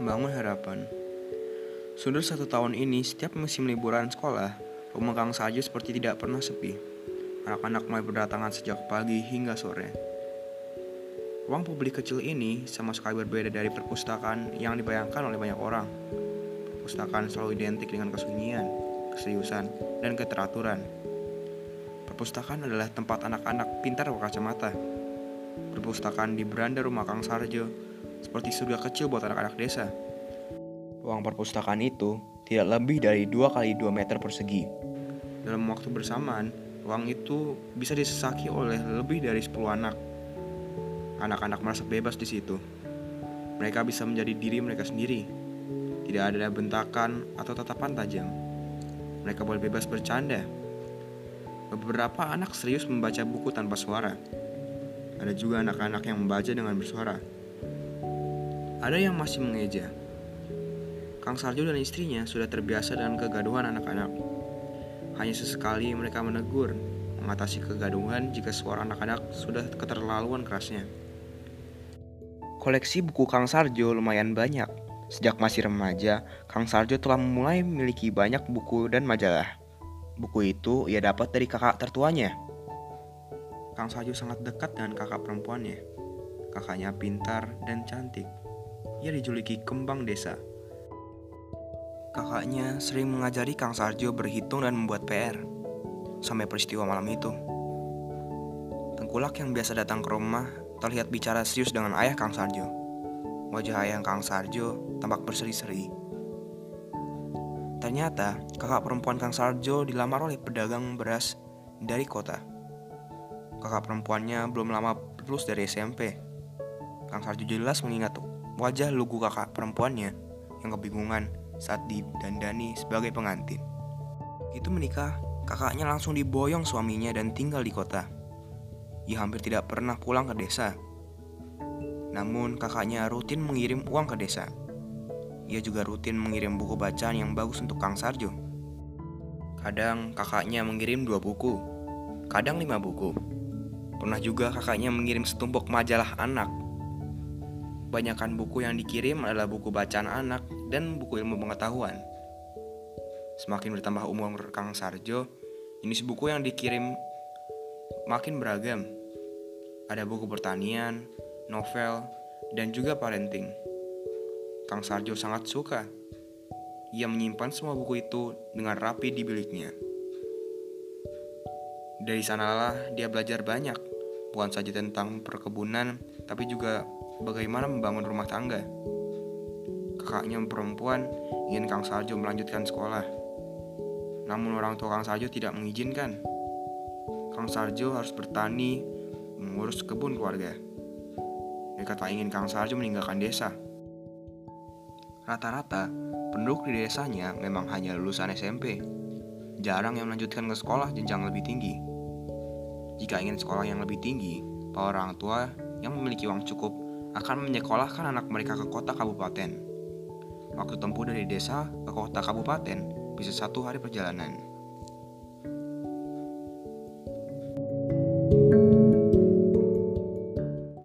Membangun harapan. Sudah satu tahun ini, setiap musim liburan sekolah, rumah Kang Sajo seperti tidak pernah sepi. Anak-anak mulai berdatangan sejak pagi hingga sore. Ruang publik kecil ini sama sekali berbeda dari perpustakaan yang dibayangkan oleh banyak orang. Perpustakaan selalu identik dengan kesunyian, keseriusan, dan keteraturan. Perpustakaan adalah tempat anak-anak pintar berkacamata. Perpustakaan di beranda rumah Kang Sarjo seperti surga kecil buat anak-anak desa. Ruang perpustakaan itu tidak lebih dari 2 kali 2 meter persegi. Dalam waktu bersamaan, ruang itu bisa disesaki oleh lebih dari 10 anak. Anak-anak merasa bebas di situ. Mereka bisa menjadi diri mereka sendiri. Tidak ada bentakan atau tatapan tajam. Mereka boleh bebas bercanda. Beberapa anak serius membaca buku tanpa suara. Ada juga anak-anak yang membaca dengan bersuara. Ada yang masih mengeja. Kang Sarjo dan istrinya sudah terbiasa dengan kegaduhan anak-anak. Hanya sesekali mereka menegur, mengatasi kegaduhan jika suara anak-anak sudah keterlaluan kerasnya. Koleksi buku Kang Sarjo lumayan banyak. Sejak masih remaja, Kang Sarjo telah mulai memiliki banyak buku dan majalah. Buku itu ia dapat dari kakak tertuanya. Kang Sarjo sangat dekat dengan kakak perempuannya. Kakaknya pintar dan cantik ia dijuluki kembang desa. Kakaknya sering mengajari Kang Sarjo berhitung dan membuat PR. Sampai peristiwa malam itu. Tengkulak yang biasa datang ke rumah terlihat bicara serius dengan ayah Kang Sarjo. Wajah ayah Kang Sarjo tampak berseri-seri. Ternyata kakak perempuan Kang Sarjo dilamar oleh pedagang beras dari kota. Kakak perempuannya belum lama lulus dari SMP. Kang Sarjo jelas mengingat wajah lugu kakak perempuannya yang kebingungan saat didandani sebagai pengantin. Itu menikah, kakaknya langsung diboyong suaminya dan tinggal di kota. Ia hampir tidak pernah pulang ke desa. Namun kakaknya rutin mengirim uang ke desa. Ia juga rutin mengirim buku bacaan yang bagus untuk Kang Sarjo. Kadang kakaknya mengirim dua buku, kadang lima buku. Pernah juga kakaknya mengirim setumpuk majalah anak Banyakkan buku yang dikirim adalah buku bacaan anak dan buku ilmu pengetahuan. Semakin bertambah umur Kang Sarjo, jenis buku yang dikirim makin beragam. Ada buku pertanian, novel, dan juga parenting. Kang Sarjo sangat suka. Ia menyimpan semua buku itu dengan rapi di biliknya. Dari sanalah dia belajar banyak, bukan saja tentang perkebunan, tapi juga bagaimana membangun rumah tangga. Kakaknya perempuan ingin Kang Sarjo melanjutkan sekolah. Namun orang tua Kang Sarjo tidak mengizinkan. Kang Sarjo harus bertani, mengurus kebun keluarga. Mereka tak ingin Kang Sarjo meninggalkan desa. Rata-rata, penduduk di desanya memang hanya lulusan SMP. Jarang yang melanjutkan ke sekolah jenjang lebih tinggi. Jika ingin sekolah yang lebih tinggi, para orang tua yang memiliki uang cukup akan menyekolahkan anak mereka ke kota kabupaten. Waktu tempuh dari desa ke kota kabupaten bisa satu hari perjalanan.